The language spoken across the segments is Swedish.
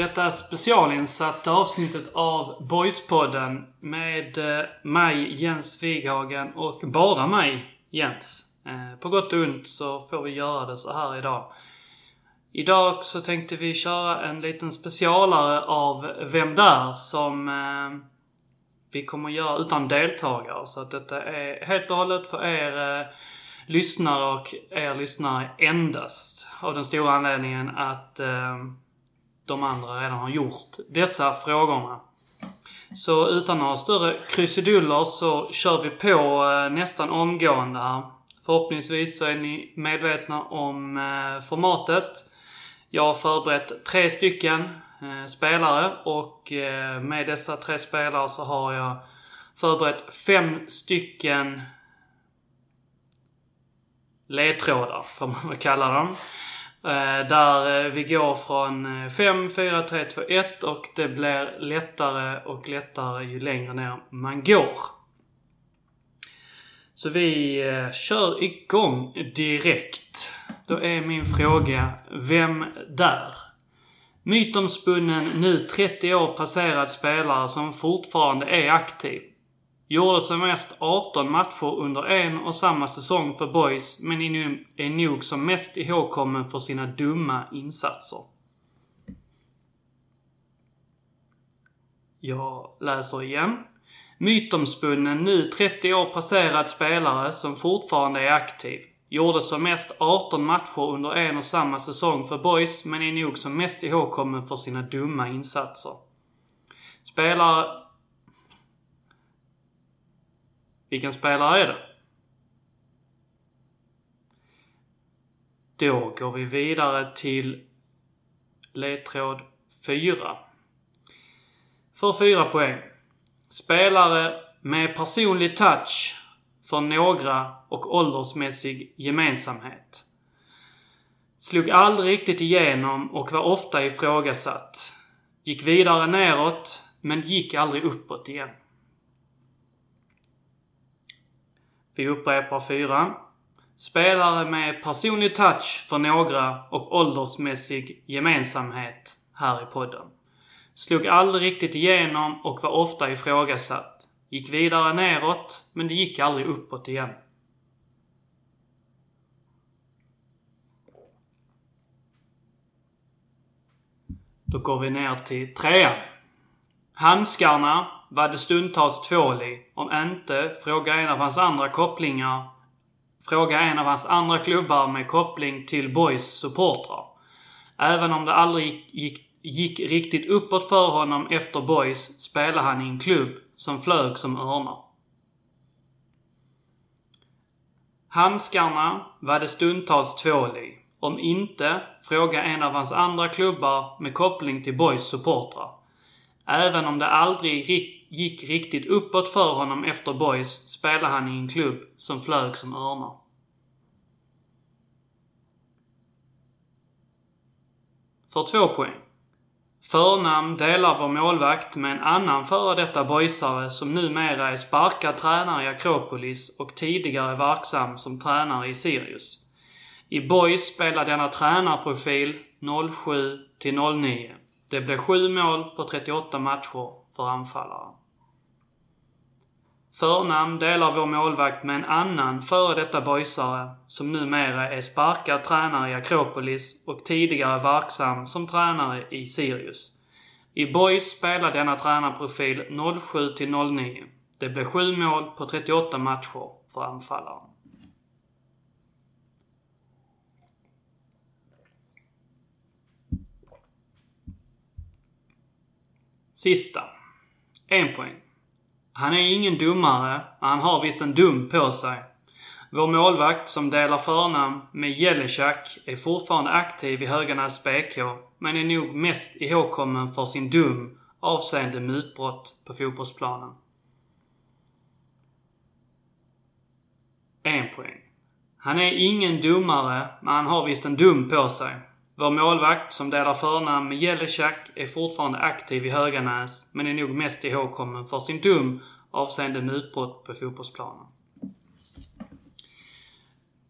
detta specialinsatta avsnittet av Boyspodden med eh, mig Jens Wighagen och bara mig Jens. Eh, på gott och ont så får vi göra det så här idag. Idag så tänkte vi köra en liten specialare av Vem där? som eh, vi kommer göra utan deltagare. Så att detta är helt och hållet för er lyssnare och er lyssnare endast. Av den stora anledningen att eh, de andra redan har gjort dessa frågorna. Så utan några större krusiduller så kör vi på eh, nästan omgående här. Förhoppningsvis så är ni medvetna om eh, formatet. Jag har förberett tre stycken eh, spelare och eh, med dessa tre spelare så har jag förberett fem stycken ledtrådar, får man väl kalla dem. Eh, där eh, vi går från 5, 4, 3, 2, 1 och det blir lättare och lättare ju längre ner man går. Så vi eh, kör igång direkt. Då är min fråga, vem där? Mytomspunnen, nu 30 år passerad spelare som fortfarande är aktiv. Gjorde som mest 18 matcher under en och samma säsong för Boys, men är är nog som mest ihågkommen för sina dumma insatser. Jag läser igen. Mytomspunnen, nu 30 år passerad spelare som fortfarande är aktiv. Gjorde som mest 18 matcher under en och samma säsong för Boys, men är nog som mest ihågkommen för sina dumma insatser. Spelare... Vilken spelare är det? Då går vi vidare till ledtråd 4. För 4 poäng. Spelare med personlig touch för några och åldersmässig gemensamhet. Slog aldrig riktigt igenom och var ofta ifrågasatt. Gick vidare neråt, men gick aldrig uppåt igen. Vi upprepar fyra. Spelare med personlig touch för några och åldersmässig gemensamhet här i podden. Slog aldrig riktigt igenom och var ofta ifrågasatt. Gick vidare neråt, men det gick aldrig uppåt igen. Då går vi ner till trean. Handskarna var det stundtals tvål i. Om inte, fråga en av hans andra kopplingar. Fråga en av hans andra klubbar med koppling till Boys supportrar. Även om det aldrig gick, gick riktigt uppåt för honom efter Boys spelade han i en klubb som flög som örnar. Handskarna var det stundtals tvål i. Om inte, fråga en av hans andra klubbar med koppling till Boys supportrar. Även om det aldrig ri- gick riktigt uppåt för honom efter Boys spelade han i en klubb som flög som örnar. För två poäng. Förnamn delar vår målvakt med en annan före detta boysare som numera är sparkad tränare i Akropolis och tidigare verksam som tränare i Sirius. I Boys spelar denna tränarprofil 07 till 09. Det blev 7 mål på 38 matcher för anfallaren. Förnamn delar vår målvakt med en annan före detta boysare som numera är sparkad tränare i Akropolis och tidigare verksam som tränare i Sirius. I Boys spelar denna tränarprofil 07 till 09. Det blev 7 mål på 38 matcher för anfallaren. Sista. En poäng. Han är ingen dummare, men han har visst en dum på sig. Vår målvakt som delar förnamn med Jelicak är fortfarande aktiv i Höganäs BK, men är nog mest ihågkommen för sin dum avseende mutbrott på fotbollsplanen. En poäng. Han är ingen dummare, men han har visst en dum på sig. Vår målvakt, som delar förnamn med Jelichak, är fortfarande aktiv i Höganäs, men är nog mest ihågkommen för sin dum avseende mutbrott på fotbollsplanen.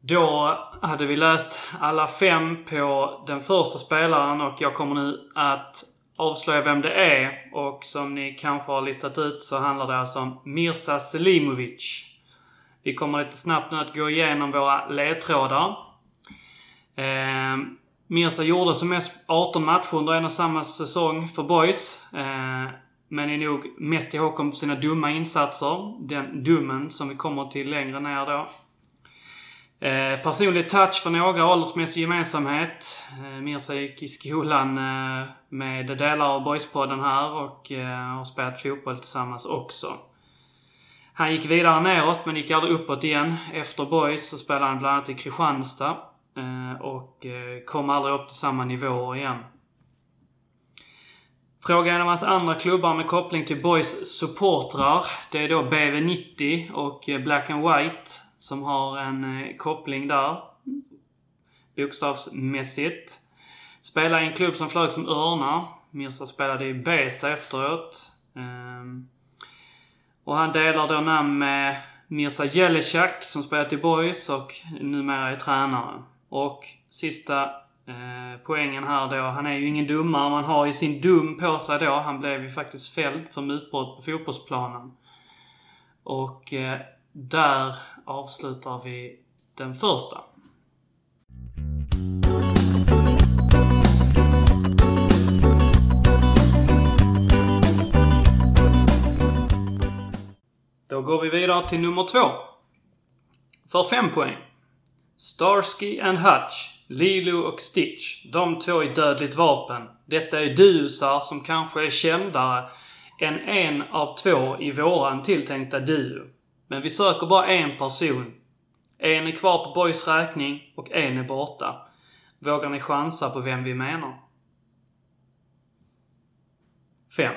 Då hade vi läst alla fem på den första spelaren och jag kommer nu att avslöja vem det är. Och som ni kanske har listat ut så handlar det alltså om Mirza Selimovic. Vi kommer lite snabbt nu att gå igenom våra ledtrådar. Eh, Mirza gjorde som mest 18 matcher under en och samma säsong för Boys. Eh, men är nog mest ihågkommen för sina dumma insatser. Den dummen som vi kommer till längre ner då. Eh, personlig touch för några, åldersmässig gemensamhet. Eh, Mirza gick i skolan eh, med delar av Boyspodden här och eh, har spelat fotboll tillsammans också. Han gick vidare neråt men gick aldrig uppåt igen. Efter Boys så spelade han bland annat i Kristianstad. Eh, och eh, kom aldrig upp till samma nivåer igen. Fråga en av hans andra klubbar med koppling till Boys supportrar. Det är då BV90 och eh, Black and White som har en koppling där. Bokstavsmässigt. Spelar i en klubb som flög som örnar. Mirza spelade i Besa efteråt. Ehm, och han delar då namn med Mirza Jelicak som spelat i Boys och numera är tränare. Och sista eh, poängen här då. Han är ju ingen dummare. Man har ju sin dum på sig då. Han blev ju faktiskt fälld för mutbrott på fotbollsplanen. Och eh, där avslutar vi den första. Då går vi vidare till nummer två. För fem poäng. Starsky and Hutch, Lilo och Stitch. De två är dödligt vapen. Detta är duosar som kanske är kändare än en av två i våran tilltänkta duo. Men vi söker bara en person. En är kvar på Boys räkning och en är borta. Vågar ni chansa på vem vi menar? 5.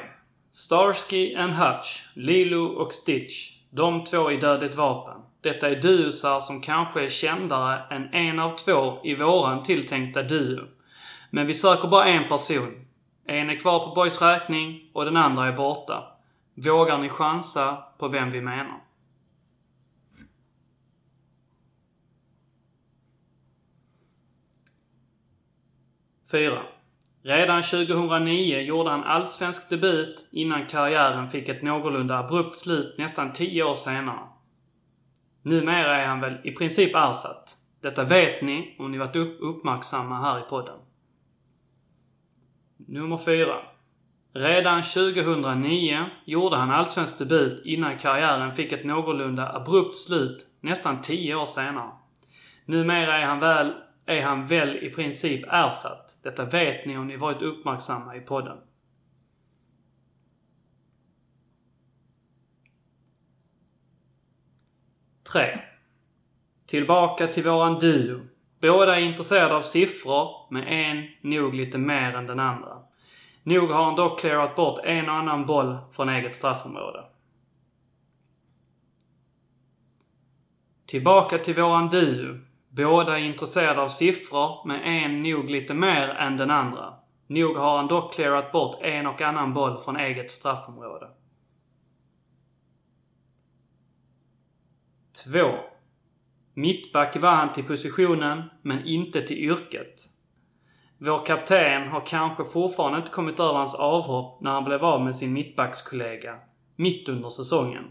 Starsky and Hutch, Lilo och Stitch. De två i dödligt vapen. Detta är duosar som kanske är kändare än en av två i våran tilltänkta duo. Men vi söker bara en person. En är kvar på Boys räkning och den andra är borta. Vågar ni chansa på vem vi menar? Fyra. Redan 2009 gjorde han allsvensk debut innan karriären fick ett någorlunda abrupt slut nästan 10 år senare. Numera är han väl i princip ersatt. Detta vet ni om ni varit uppmärksamma här i podden. Nummer 4. Redan 2009 gjorde han allsvensk debut innan karriären fick ett någorlunda abrupt slut nästan 10 år senare. Numera är han väl, är han väl i princip ersatt. Detta vet ni om ni varit uppmärksamma i podden. 3. Tillbaka till våran duo. Båda är intresserade av siffror, men en nog lite mer än den andra. Nog har han dock clearat bort en och annan boll från eget straffområde. Tillbaka till våran duo. Båda är intresserade av siffror, men en nog lite mer än den andra. Nog har han dock clearat bort en och annan boll från eget straffområde. 2. Mittback var han till positionen, men inte till yrket. Vår kapten har kanske fortfarande inte kommit över hans avhopp när han blev av med sin mittbackskollega, mitt under säsongen.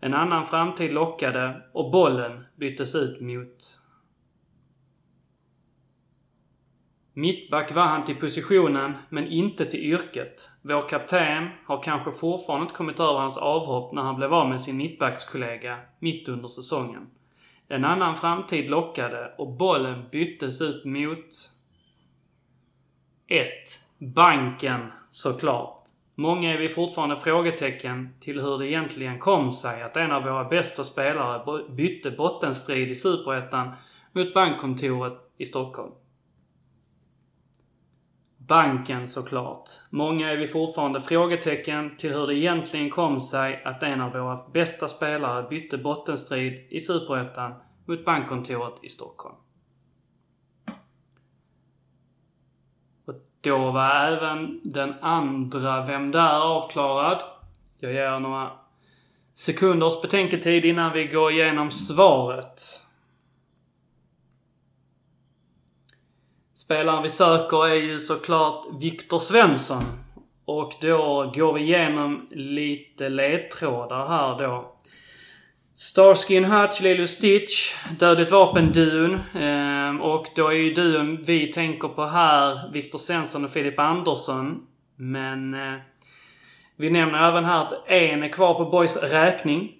En annan framtid lockade och bollen byttes ut mot Mittback var han till positionen, men inte till yrket. Vår kapten har kanske fortfarande inte kommit över hans avhopp när han blev av med sin mittbackskollega mitt under säsongen. En annan framtid lockade och bollen byttes ut mot... 1. Banken, såklart. Många är vi fortfarande frågetecken till hur det egentligen kom sig att en av våra bästa spelare bytte bottenstrid i Superettan mot bankkontoret i Stockholm. Banken såklart. Många är vi fortfarande frågetecken till hur det egentligen kom sig att en av våra bästa spelare bytte bottenstrid i Superettan mot bankkontoret i Stockholm. Och då var även den andra Vem där avklarad. Jag ger några sekunders betänketid innan vi går igenom svaret. Spelaren vi söker är ju såklart Viktor Svensson. Och då går vi igenom lite ledtrådar här då. Starskin Hutch, Lilo Stitch, Dödligt vapen-duon. Ehm, och då är ju duon vi tänker på här Viktor Svensson och Filip Andersson. Men eh, vi nämner även här att en är kvar på Boys räkning.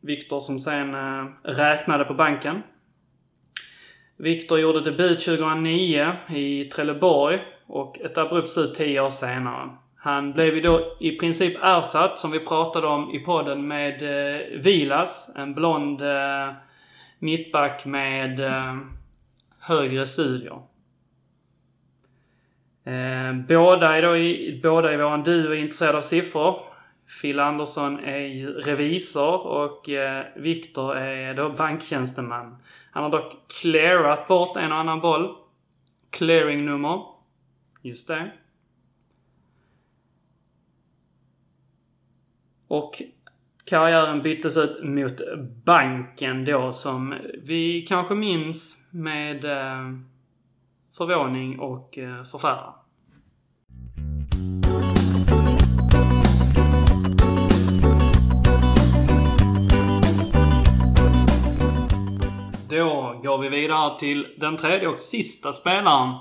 Viktor som sen eh, räknade på banken. Viktor gjorde debut 2009 i Trelleborg och ett abrupt slut 10 år senare. Han blev ju då i princip ersatt, som vi pratade om i podden, med eh, Vilas. En blond eh, mittback med eh, högre studier. Eh, båda, är då i, båda i våran duo är intresserade av siffror. Phil Andersson är ju revisor och eh, Viktor är då banktjänsteman. Han har dock clearat bort en och annan boll. Clearing-nummer. Just det. Och karriären byttes ut mot banken då som vi kanske minns med eh, förvåning och eh, förfäran. Då går vi vidare till den tredje och sista spelaren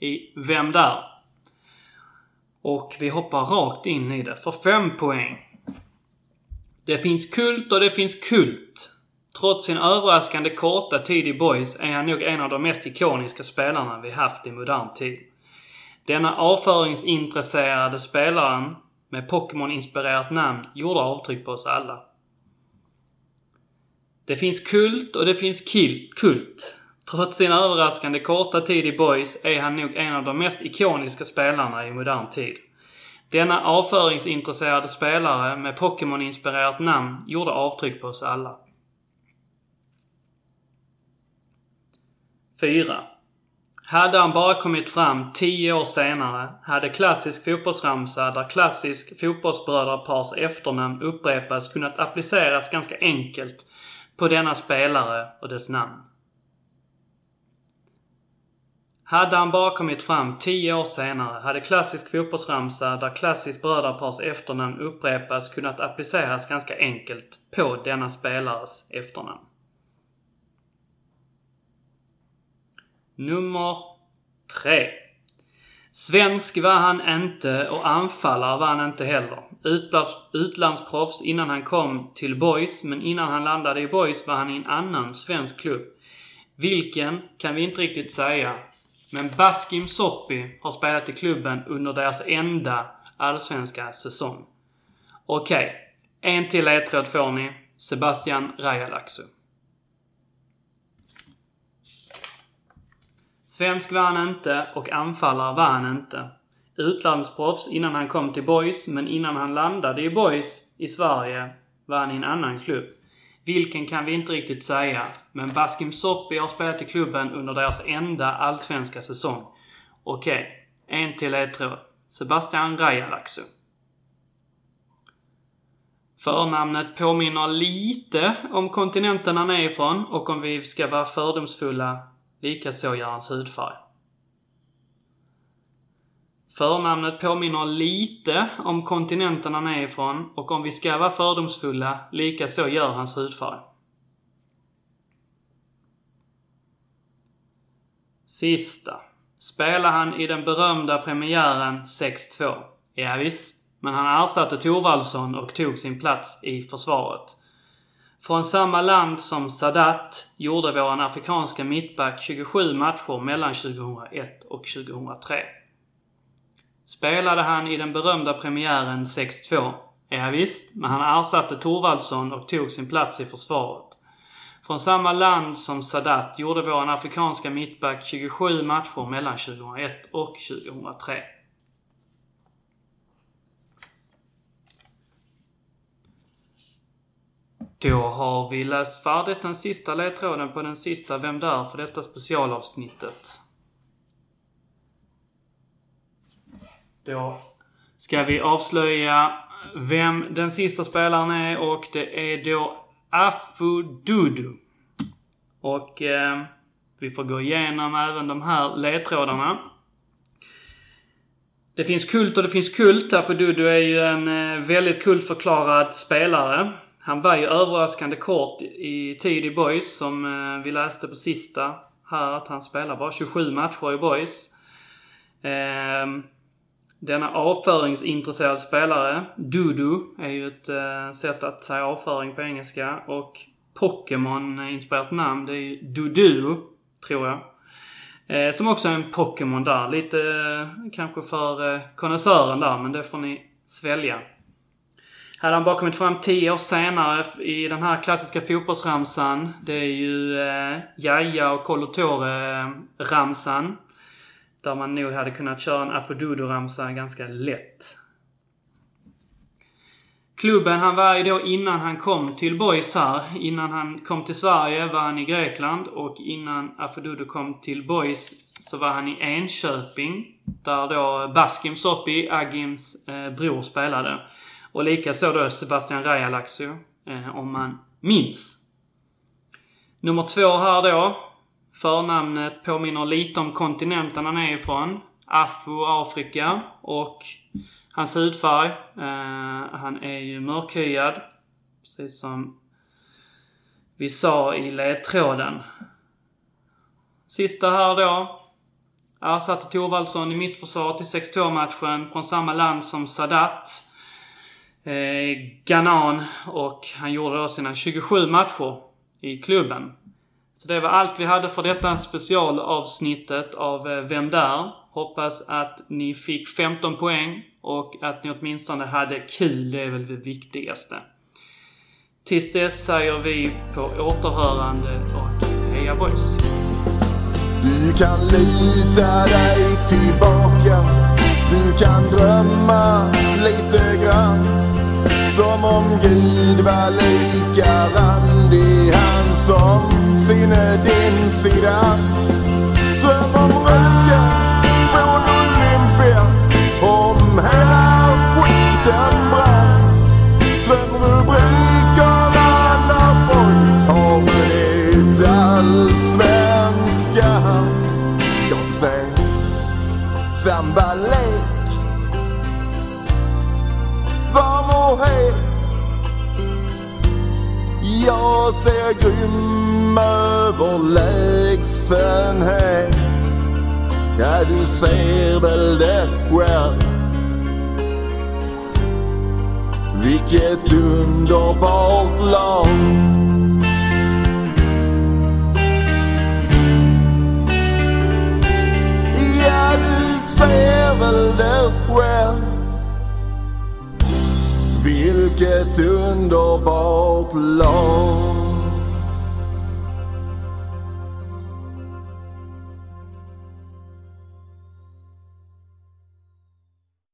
i Vem där? Och vi hoppar rakt in i det för fem poäng. Det finns kult och det finns kult. Trots sin överraskande korta tid i Boys är han nog en av de mest ikoniska spelarna vi haft i modern tid. Denna avföringsintresserade spelaren med Pokémon-inspirerat namn gjorde avtryck på oss alla. Det finns kult och det finns kill kult. Trots sin överraskande korta tid i Boys är han nog en av de mest ikoniska spelarna i modern tid. Denna avföringsintresserade spelare med Pokémon-inspirerat namn gjorde avtryck på oss alla. 4. Hade han bara kommit fram 10 år senare hade klassisk fotbollsramsa där klassisk fotbollsbrödrapars efternamn upprepas kunnat appliceras ganska enkelt på denna spelare och dess namn. Hade han bara kommit fram tio år senare hade klassisk fotbollsramsa där klassiskt brödrapars efternamn upprepas kunnat appliceras ganska enkelt på denna spelares efternamn. Nummer 3. Svensk var han inte och anfallare var han inte heller. Utlandsproffs innan han kom till Boys, men innan han landade i Boys var han i en annan svensk klubb. Vilken kan vi inte riktigt säga, men Baskim Soppi har spelat i klubben under deras enda allsvenska säsong. Okej, okay. en till ledtråd får ni. Sebastian Rajalaxu. Svensk var han inte och anfallare var han inte. Utlandsproffs innan han kom till Boys, men innan han landade i Boys i Sverige var han i en annan klubb. Vilken kan vi inte riktigt säga, men Baskim Soppi har spelat i klubben under deras enda allsvenska säsong. Okej, okay. en till ledtråd. Sebastian Rajalaxu. Förnamnet påminner lite om kontinenten han är ifrån och om vi ska vara fördomsfulla, likaså gör hans hudfärg. Förnamnet påminner lite om kontinenten han är ifrån och om vi ska vara fördomsfulla, lika så gör hans hudfärg. Sista. Spelar han i den berömda premiären 6-2? Ja, visst. Men han ersatte Thorvaldsson och tog sin plats i försvaret. Från samma land som Sadat gjorde vår afrikanska mittback 27 matcher mellan 2001 och 2003. Spelade han i den berömda premiären 6-2? Ja, visst, men han ersatte Thorvaldsson och tog sin plats i försvaret. Från samma land som Sadat gjorde vår afrikanska mittback 27 matcher mellan 2001 och 2003. Då har vi läst färdigt den sista ledtråden på den sista Vem där? för detta specialavsnittet. Då ska vi avslöja vem den sista spelaren är och det är då Afududu. Och eh, vi får gå igenom även de här ledtrådarna. Det finns kult och det finns kult. Afududu är ju en eh, väldigt kultförklarad spelare. Han var ju överraskande kort i tid i Boys som eh, vi läste på sista här att han spelar bara 27 matcher i Boys. Eh, denna avföringsintresserade spelare, Dudu, är ju ett eh, sätt att säga avföring på engelska. Och Pokémon-inspirerat namn, det är ju Dudu, tror jag. Eh, som också är en Pokémon där. Lite eh, kanske för eh, konnässören där, men det får ni svälja. Hade han bara kommit fram tio år senare i den här klassiska fotbollsramsan. Det är ju eh, Jaja och Kolotore-ramsan. Där man nog hade kunnat köra en Afodudo-ramsa ganska lätt. Klubben han var i då innan han kom till Boys här. Innan han kom till Sverige var han i Grekland och innan Afodudo kom till Boys så var han i Enköping. Där då Baskim Sopi, Agims eh, bror, spelade. Och likaså då Sebastian Rajalaxo, eh, om man minns. Nummer två här då. Förnamnet påminner lite om kontinenten han är ifrån. Afro, Afrika. Och hans hudfärg. Eh, han är ju mörkhyad. Precis som vi sa i ledtråden. Sista här då. Ersatte Thorvaldsson i mittförsvaret i 6-2-matchen från samma land som Sadat eh, Ghanan och han gjorde då sina 27 matcher i klubben. Så det var allt vi hade för detta specialavsnittet av eh, Vem där? Hoppas att ni fick 15 poäng och att ni åtminstone hade kul. Det är väl det viktigaste. Tills dess säger vi på återhörande och heja boys! Du kan lita dig tillbaka Du kan drömma lite grann som om Gud var lika randig han som sinne din sida. Dröm om röken från Olympia, om hela skiten brann. Dröm rubrikerna när boys har vunnit allsvenskan. Jag säger samba och het. Jag ser grym överlägsenhet. Ja, du ser väl det själv. Vilket underbart lag. Ja, du ser väl det själv. Vilket underbart lag